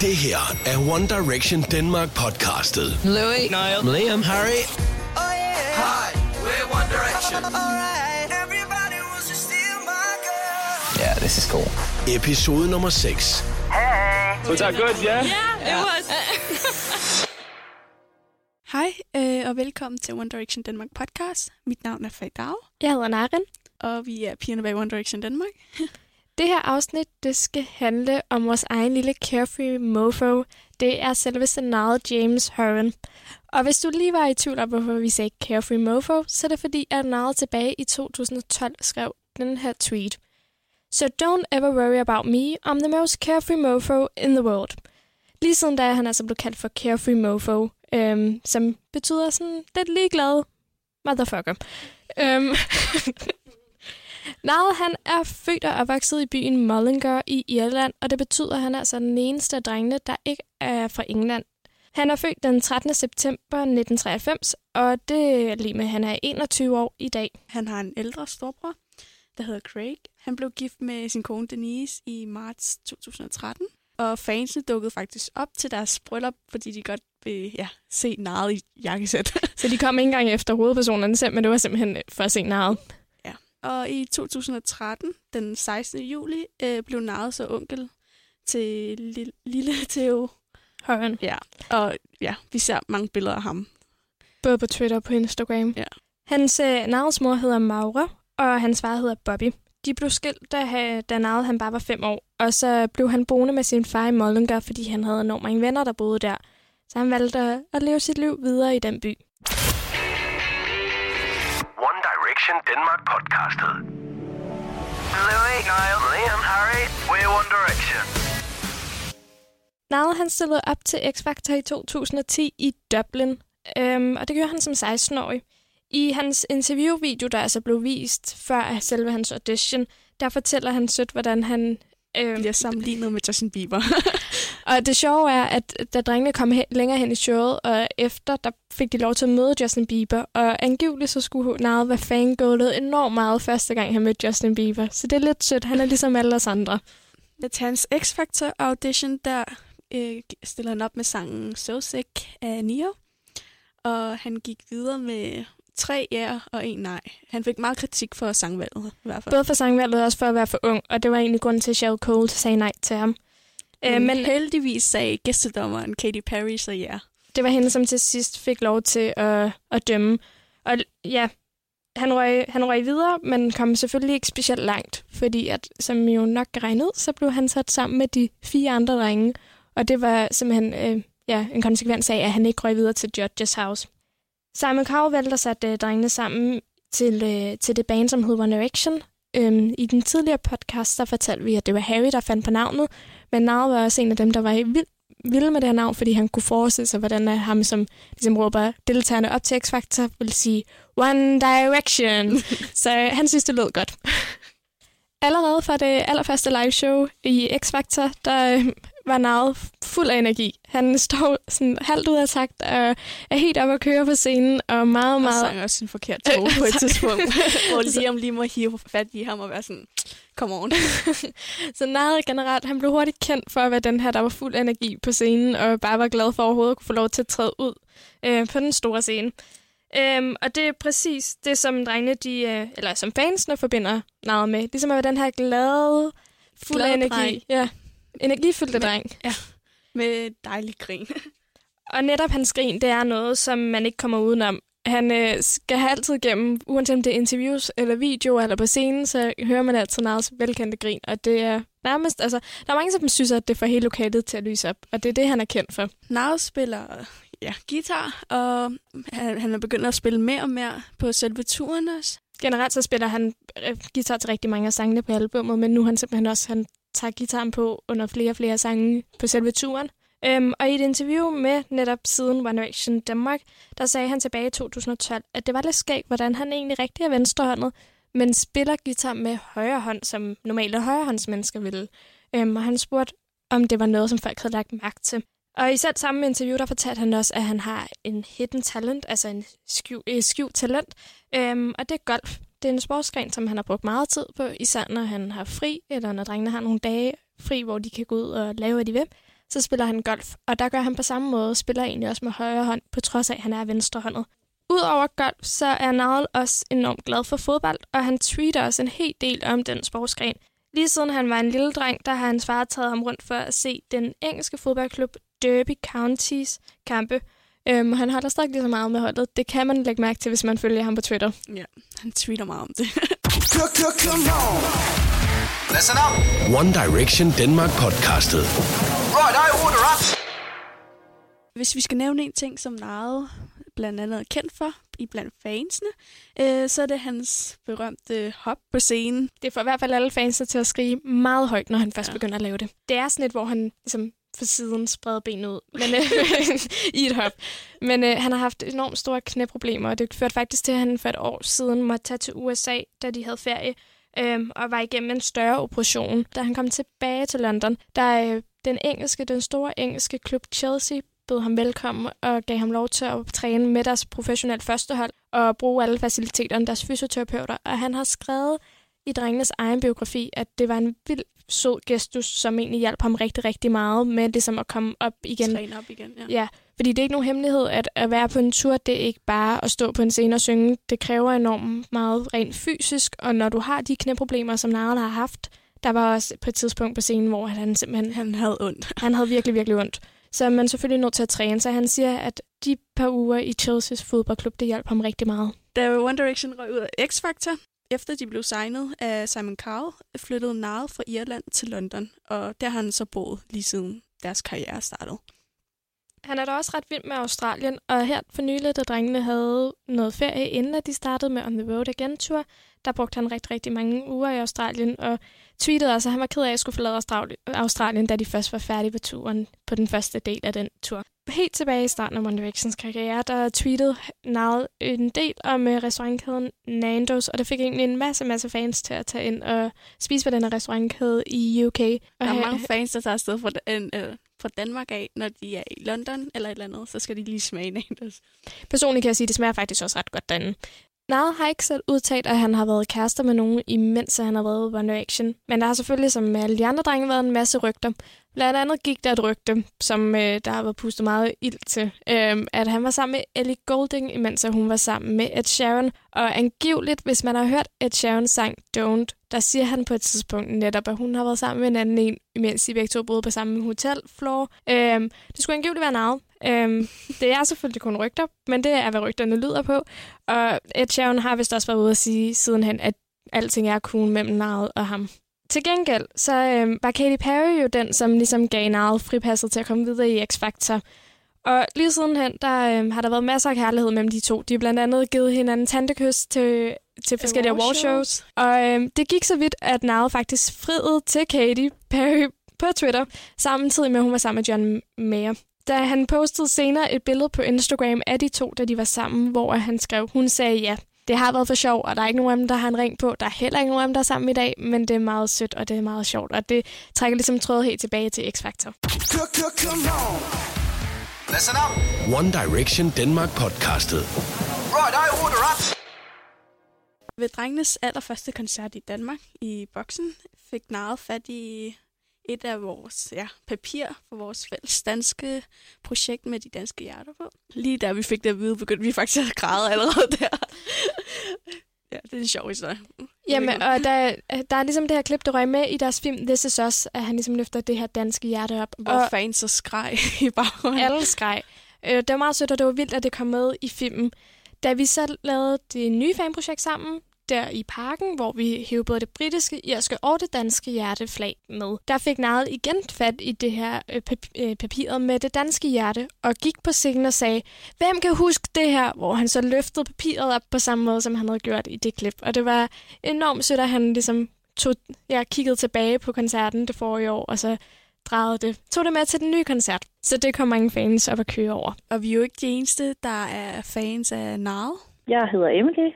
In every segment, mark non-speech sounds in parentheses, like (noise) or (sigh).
Det her er One Direction Denmark podcastet. Louis. Niall. Liam, Harry Hi, we're One Direction. Yeah, this is cool. episode nummer 6. Was that good, yeah? Yeah, it was. Hej, øh, og velkommen til One Direction Danmark podcast. Mit navn er Faye Jeg hedder Naren. og vi er pigerne bag One Direction Danmark. (laughs) Det her afsnit, det skal handle om vores egen lille carefree mofo. Det er selveste navnet James Horan. Og hvis du lige var i tvivl om, hvorfor vi sagde carefree mofo, så er det fordi, at Nile tilbage i 2012 skrev den her tweet. So don't ever worry about me, I'm the most carefree mofo in the world. Lige siden da er han altså blevet kaldt for carefree mofo, øhm, som betyder sådan lidt ligeglad motherfucker. Øhm, (laughs) Niall, han er født og opvokset i byen Mullingar i Irland, og det betyder, at han er altså den eneste af drengene, der ikke er fra England. Han er født den 13. september 1993, og det er lige med, at han er 21 år i dag. Han har en ældre storbror, der hedder Craig. Han blev gift med sin kone Denise i marts 2013. Og fansene dukkede faktisk op til deres bryllup, fordi de godt vil ja, se narret i jakkesæt. Så de kom ikke engang efter hovedpersonerne selv, men det var simpelthen for at se Niall. Og i 2013, den 16. juli, øh, blev narret så onkel til lille, lille (laughs) Theo. Horan. Ja, og ja, vi ser mange billeder af ham. Både på Twitter og på Instagram. Ja. Hans øh, Nialls mor hedder Maura, og hans far hedder Bobby. De blev skilt, da, da Niall han bare var fem år, og så blev han boende med sin far i Mullingar, fordi han havde enormt mange venner, der boede der. Så han valgte at, at leve sit liv videre i den by. Direction Denmark podcastet. Louis, Niall, Liam, Harry, we're One Direction. Niall han stillede op til X-Factor i 2010 i Dublin, øhm, og det gjorde han som 16-årig. I hans interviewvideo, der altså blev vist før selve hans audition, der fortæller han sødt, hvordan han... Øh, Bliver sammenlignet med Justin Bieber. (laughs) Og det sjove er, at da drengene kom hen, længere hen i showet, og efter, der fik de lov til at møde Justin Bieber, og angiveligt så skulle Niall være fangirlet enormt meget første gang, han mødte Justin Bieber. Så det er lidt sødt. Han er ligesom alle os andre. Til hans X-Factor audition, der øh, stiller han op med sangen So Sick af Nio. Og han gik videre med tre ja og en nej. Han fik meget kritik for sangvalget i hvert fald. Både for sangvalget og også for at være for ung, og det var egentlig grunden til, at Cheryl Cole sagde nej til ham. Øh, men, men heldigvis sagde gæstedommeren Katy Perry så ja. det var hende, som til sidst fik lov til at, at dømme. Og ja, han røg, han røg videre, men kom selvfølgelig ikke specielt langt, fordi at, som jo nok kan regne ud, så blev han sat sammen med de fire andre drenge, og det var simpelthen øh, ja, en konsekvens af, at han ikke røg videre til Judges House. Simon Cowell at sætte øh, drengene sammen til, øh, til det band, som hedder One Direction. Øhm, I den tidligere podcast, der fortalte vi, at det var Harry, der fandt på navnet, men Niall var også en af dem, der var vild, vild med det her navn, fordi han kunne forestille sig, hvordan øh, ham, som ligesom råber deltagerne op til X-Factor, vil sige One Direction. (laughs) Så øh, han synes, det lød godt. Allerede fra det allerførste live show i X-Factor, der øh, var Niall fuld af energi. Han står sådan halvt ud af takt og er helt oppe at køre på scenen, og meget, Og meget... sang også en forkert tone på et (laughs) tidspunkt, hvor (laughs) Liam lige må hive fat i ham og være sådan, come on. (laughs) Så Niall generelt, han blev hurtigt kendt for at være den her, der var fuld energi på scenen, og bare var glad for overhovedet at kunne få lov til at træde ud øh, på den store scene. Øhm, og det er præcis det, som drengene, de, øh, eller som fansene forbinder Niall med. Ligesom at være den her glade, fuld af Glade energi. dreng. Ja, energifyldte dreng. Med dejlig grin. (laughs) Og netop hans grin, det er noget, som man ikke kommer udenom. Han øh, skal have altid gennem, uanset om det er interviews eller videoer eller på scenen, så hører man altid Niles velkendte grin. Og det er nærmest, altså, der er mange, som synes, at det får hele lokalet til at lyse op. Og det er det, han er kendt for. Niall spiller ja, guitar, og han, han er begyndt at spille mere og mere på selve turen også. Generelt så spiller han øh, guitar til rigtig mange af sangene på albumet, men nu er han simpelthen også, han tager gitaren på under flere og flere sange på selve turen. Øhm, og i et interview med netop siden One Direction Danmark, der sagde han tilbage i 2012, at det var lidt skægt, hvordan han egentlig rigtig er venstrehåndet, men spiller guitar med højre hånd, som normale højrehåndsmennesker ville. Øhm, og han spurgte, om det var noget, som folk havde lagt mærke til. Og i selv samme interview, der fortalte han også, at han har en hidden talent, altså en skjult skjul talent, øhm, og det er golf. Det er en sportsgren, som han har brugt meget tid på, især når han har fri, eller når drengene har nogle dage fri, hvor de kan gå ud og lave, hvad de vil, så spiller han golf. Og der gør han på samme måde, spiller egentlig også med højre hånd, på trods af, at han er venstrehåndet. Udover golf, så er Nadal også enormt glad for fodbold, og han tweeter også en hel del om den sportsgren. Lige siden han var en lille dreng, der har hans far taget ham rundt for at se den engelske fodboldklub Derby Counties kampe. Øhm, han holder stadig lige så meget med holdet. Det kan man lægge mærke til, hvis man følger ham på Twitter. Ja, han tweeter meget om det. Listen up. One Direction Denmark podcastet. Right, I order up. Hvis vi skal nævne en ting, som Nile blandt andet er kendt for i blandt fansene, øh, så er det hans berømte hop på scenen. Det får i hvert fald alle fansene til at skrige meget højt, når han først ja. begynder at lave det. Det er sådan et, hvor han ligesom for siden spreder benet ud men, (laughs) øh, (laughs) i et hop. Men øh, han har haft enormt store knæproblemer, og det førte faktisk til, at han for et år siden måtte tage til USA, da de havde ferie, øh, og var igennem en større operation. Da han kom tilbage til London, der øh, den engelske, den store engelske klub Chelsea bød ham velkommen og gav ham lov til at træne med deres professionelle førstehold og bruge alle faciliteterne, deres fysioterapeuter. Og han har skrevet i drengenes egen biografi, at det var en vild sød gestus, som egentlig hjalp ham rigtig, rigtig meget med ligesom at komme op igen. Træne op igen, ja. Ja, fordi det er ikke nogen hemmelighed, at at være på en tur, det er ikke bare at stå på en scene og synge. Det kræver enormt meget rent fysisk, og når du har de knæproblemer, som Narl har haft, der var også på et tidspunkt på scenen, hvor han simpelthen... Han havde ondt. (laughs) Han havde virkelig, virkelig ondt. Så er man selvfølgelig nødt til at træne, så han siger, at de par uger i Chelsea's fodboldklub, det hjalp ham rigtig meget. Da One Direction røg ud af X-Factor, efter de blev signet af Simon Cowell, flyttede Niall fra Irland til London, og der har han så boet lige siden deres karriere startede. Han er da også ret vild med Australien, og her for nylig, da drengene havde noget ferie, inden at de startede med On The Road Again Tour, der brugte han rigtig, rigtig mange uger i Australien, og tweetede også, at han var ked af at skulle forlade Australien, da de først var færdige på turen på den første del af den tur. Helt tilbage i starten af One Directions karriere, der tweetede Niall en del om uh, restaurantkæden Nando's, og det fik egentlig en masse, masse fans til at tage ind og spise på den her restaurantkæde i UK. Og Der er mange fans, der tager afsted fra, den, øh, fra Danmark af, når de er i London eller et eller andet, så skal de lige smage Nandos. Personligt kan jeg sige, at det smager faktisk også ret godt derinde. Niall har ikke selv udtalt, at han har været kærester med nogen, imens han har været i One Direction. Men der har selvfølgelig, som med alle de andre drenge, været en masse rygter. Blandt andet gik der et rygte, som øh, der har været pustet meget ild til, øh, at han var sammen med Ellie Golding, imens hun var sammen med Ed Sheeran. Og angiveligt, hvis man har hørt Ed Sharon sang Don't, der siger han på et tidspunkt netop, at hun har været sammen med en anden en, imens de begge to boede på samme hotel, floor. Øh, det skulle angiveligt være Niall. Øhm, det er selvfølgelig kun rygter, men det er, hvad rygterne lyder på. Og Ed Sheeran har vist også været ude at sige sidenhen, at alting er cool mellem Niall og ham. Til gengæld, så øhm, var Katy Perry jo den, som ligesom gav Niall fripasset til at komme videre i X-Factor. Og lige sidenhen, der øhm, har der været masser af kærlighed mellem de to. De har blandt andet givet hinanden tantekys til, til forskellige awardshows. Og øhm, det gik så vidt, at Niall faktisk friede til Katy Perry på Twitter, samtidig med, at hun var sammen med John Mayer da han postede senere et billede på Instagram af de to, da de var sammen, hvor han skrev, hun sagde ja. Det har været for sjov, og der er ikke nogen af dem, der har en ring på. Der er heller ikke nogen af dem, der er sammen i dag, men det er meget sødt, og det er meget sjovt, og det trækker ligesom trådet helt tilbage til X-Factor. Listen up. One Direction Denmark podcastet. Right, I order up. Ved drengenes allerførste koncert i Danmark i boksen fik Niall fat i et af vores ja, papir for vores fælles danske projekt med de danske hjerter på. Lige da vi fik det at vide, begyndte vi faktisk at græde allerede (laughs) der. ja, det er en sjov historie. Jamen, og der, der er ligesom det her klip, der røg med i deres film This Is Us, at han ligesom løfter det her danske hjerte op. Hvor og fans så skreg i baggrunden. alle skreg. Øh, det var meget sødt, og det var vildt, at det kom med i filmen. Da vi så lavede det nye fanprojekt sammen, der i parken, hvor vi hævde både det britiske, irske og det danske hjerteflag med. Der fik Niall igen fat i det her øh, pap- øh, papiret med det danske hjerte, og gik på scenen og sagde, hvem kan huske det her? Hvor han så løftede papiret op på samme måde, som han havde gjort i det klip. Og det var enormt sødt, at han ligesom tog, jeg kiggede tilbage på koncerten det forrige år, og så drejede det, tog det med til den nye koncert. Så det kom mange fans op at køre over. Og vi er jo ikke de eneste, der er fans af Niall. Jeg hedder Emily,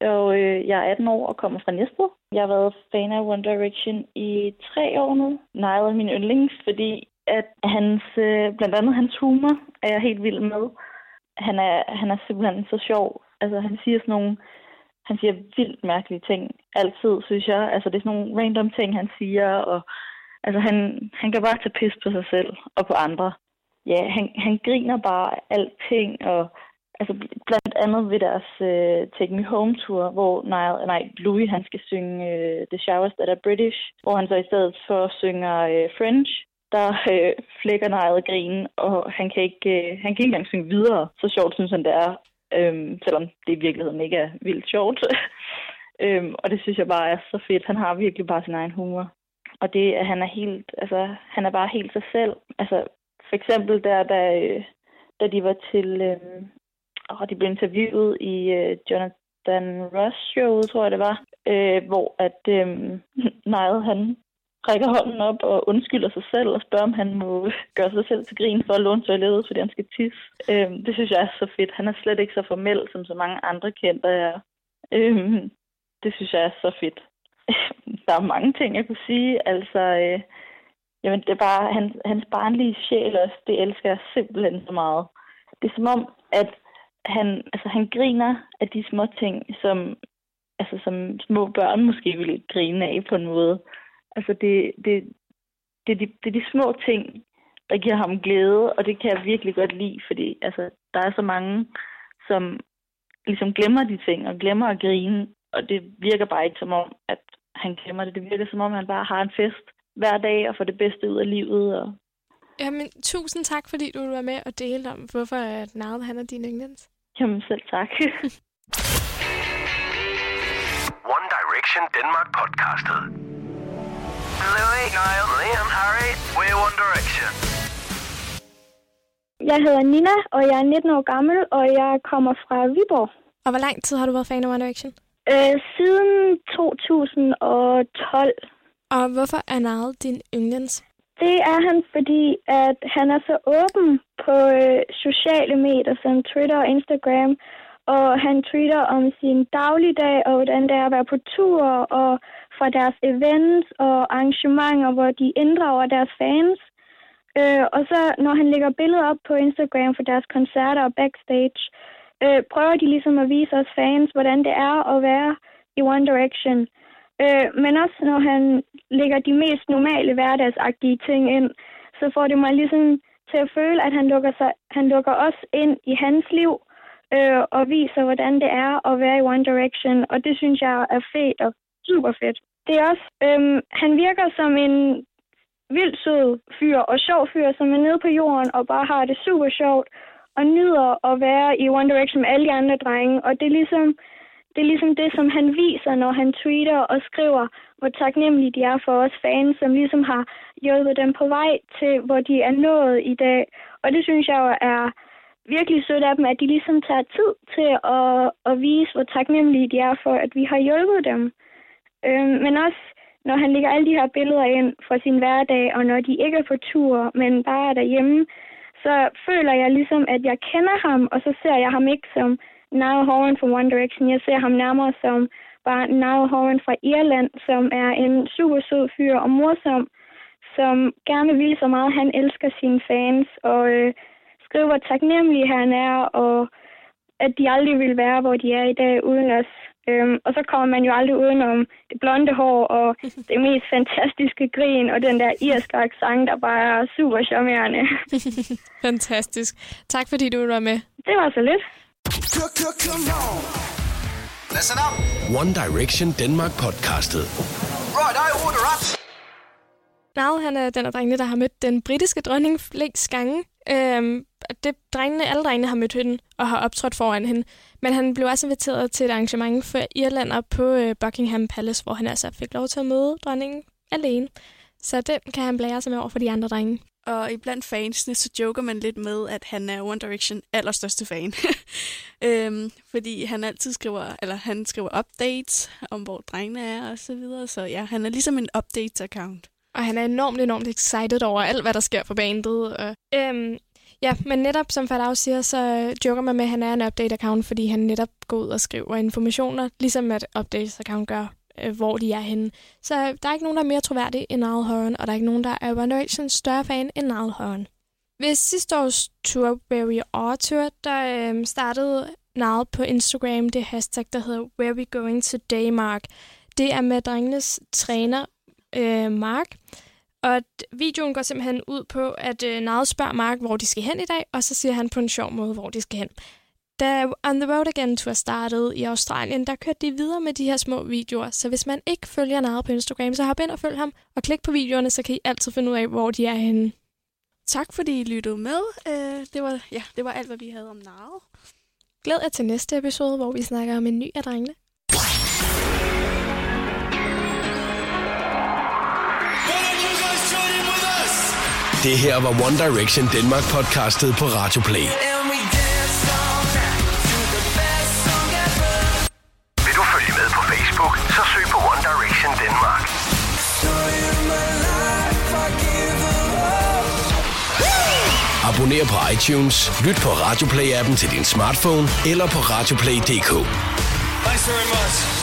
og øh, jeg er 18 år og kommer fra Næstved. Jeg har været fan af One Direction i tre år nu. Niall er min yndlings, fordi at hans, øh, blandt andet hans humor er jeg helt vild med. Han er, han er simpelthen så sjov. Altså, han siger sådan nogle, han siger vildt mærkelige ting. Altid, synes jeg. Altså, det er sådan nogle random ting, han siger, og Altså, han, han kan bare tage pis på sig selv og på andre. Ja, han, han griner bare alting, og altså, blandt andet ved deres øh, Take Me Home Tour, hvor Niall, nej, Louis han skal synge øh, The Showers That Are British, hvor han så i stedet for synger øh, French, der øh, flækker Niall grinen, og han kan, ikke, øh, han kan ikke engang synge videre. Så sjovt synes han, det er, øh, selvom det i virkeligheden ikke er vildt sjovt. um, (laughs) og det synes jeg bare er så fedt. Han har virkelig bare sin egen humor. Og det, at han er helt, altså, han er bare helt sig selv. Altså, for eksempel der, da, øh, da de var til, øh, og de blev interviewet i øh, Jonathan Ross show, tror jeg det var, øh, hvor at øh, (laughs) Niall, han rækker hånden op og undskylder sig selv og spørger, om han må (laughs) gøre sig selv til grin for at låne toilettet, fordi han skal tisse. Øh, det synes jeg er så fedt. Han er slet ikke så formel, som så mange andre kendte er. Øh, (laughs) det synes jeg er så fedt. Der er mange ting, jeg kunne sige. Altså, øh, jamen, det er bare hans, hans barnlige sjæl også. Det elsker jeg simpelthen så meget. Det er som om, at han, altså, han griner af de små ting, som, altså, som små børn måske ville grine af på en måde. Altså, det, det, det, det, det er de små ting, der giver ham glæde, og det kan jeg virkelig godt lide, fordi altså, der er så mange, som ligesom glemmer de ting, og glemmer at grine, og det virker bare ikke som om, at han glemmer det. Det virker som om, han bare har en fest hver dag og får det bedste ud af livet. Og... Jamen, tusind tak, fordi du var med og delte om, hvorfor Nard han er din yndlings. Jamen, selv tak. (laughs) One Direction Denmark podcastet. Louis, Niall, Liam, Harry, we're One Direction. Jeg hedder Nina, og jeg er 19 år gammel, og jeg kommer fra Viborg. Og hvor lang tid har du været fan af One Direction? Øh, siden 2012. Og hvorfor er Niall din yndlings? Det er han, fordi at han er så åben på øh, sociale medier som Twitter og Instagram, og han tweeter om sin dagligdag, og hvordan det er at være på tur, og fra deres events og arrangementer, hvor de inddrager deres fans. Øh, og så når han lægger billeder op på Instagram for deres koncerter og backstage, øh, prøver de ligesom at vise os fans, hvordan det er at være i One Direction. Øh, men også når han lægger de mest normale hverdagsagtige ting ind, så får det mig ligesom til at føle, at han lukker, sig, han lukker os ind i hans liv øh, og viser, hvordan det er at være i One Direction. Og det synes jeg er fedt og super fedt. Det er også, øh, han virker som en vildt sød fyr og sjov fyr, som er nede på jorden og bare har det super sjovt og nyder at være i One Direction med alle de andre drenge. Og det er ligesom det, er ligesom det som han viser, når han tweeter og skriver, hvor taknemmelige de er for os fans, som ligesom har hjulpet dem på vej til, hvor de er nået i dag. Og det synes jeg jo er virkelig sødt af dem, at de ligesom tager tid til at, at vise, hvor taknemmelige de er for, at vi har hjulpet dem. Øhm, men også når han lægger alle de her billeder ind fra sin hverdag, og når de ikke er på tur, men bare er derhjemme, så føler jeg ligesom, at jeg kender ham, og så ser jeg ham ikke som Niall Horan fra One Direction. Jeg ser ham nærmere som bare Niall Horan fra Irland, som er en super sød fyr og morsom, som gerne vil så meget, han elsker sine fans, og øh, skriver, hvor taknemmelig han er, og at de aldrig vil være, hvor de er i dag uden os. Øhm, og så kommer man jo aldrig udenom det blonde hår og (laughs) det mest fantastiske grin og den der irske accent, der bare er super charmerende. (laughs) Fantastisk. Tak fordi du var med. Det var så lidt. Listen up. One Direction Denmark podcastet. Right, I order up. Niall, han er den af drengene, der har mødt den britiske dronning flest gange. Øhm, det drengene, alle drengene har mødt hende og har optrådt foran hende. Men han blev også inviteret til et arrangement for Irlander på øh, Buckingham Palace, hvor han altså fik lov til at møde dronningen alene. Så det kan han blære sig med over for de andre drenge. Og iblandt fansene, så joker man lidt med, at han er One Direction allerstørste fan. (laughs) øhm, fordi han altid skriver, eller han skriver updates om, hvor drengene er og så videre. Så ja, han er ligesom en updates-account. Og han er enormt, enormt excited over alt, hvad der sker på bandet. Og, øhm, ja, men netop som Fadau siger, så joker man med, at han er en update-account, fordi han netop går ud og skriver informationer, ligesom at updates-account gør, øh, hvor de er henne. Så der er ikke nogen, der er mere troværdig end Niall Horan, og der er ikke nogen, der er One Directions større fan end Niall Horan. Ved sidste års tour, Where We Are Tour, der øh, startede Niall på Instagram det hashtag, der hedder Where We Going Today, Mark. Det er med drengenes træner, øh, Mark. Og videoen går simpelthen ud på, at øh, Niall spørger Mark, hvor de skal hen i dag, og så siger han på en sjov måde, hvor de skal hen. Da On the Road Again Tour startede i Australien, der kørte de videre med de her små videoer. Så hvis man ikke følger Niall på Instagram, så hop ind og følg ham, og klik på videoerne, så kan I altid finde ud af, hvor de er henne. Tak fordi I lyttede med. Øh, det, var, ja, det var alt, hvad vi havde om Niall. Glæd jer til næste episode, hvor vi snakker om en ny af drengene. Det her var One Direction Danmark podcastet på Radio Play. Abonner på iTunes, lyt på Radioplay-appen til din smartphone eller på radioplay.dk. Thanks very much.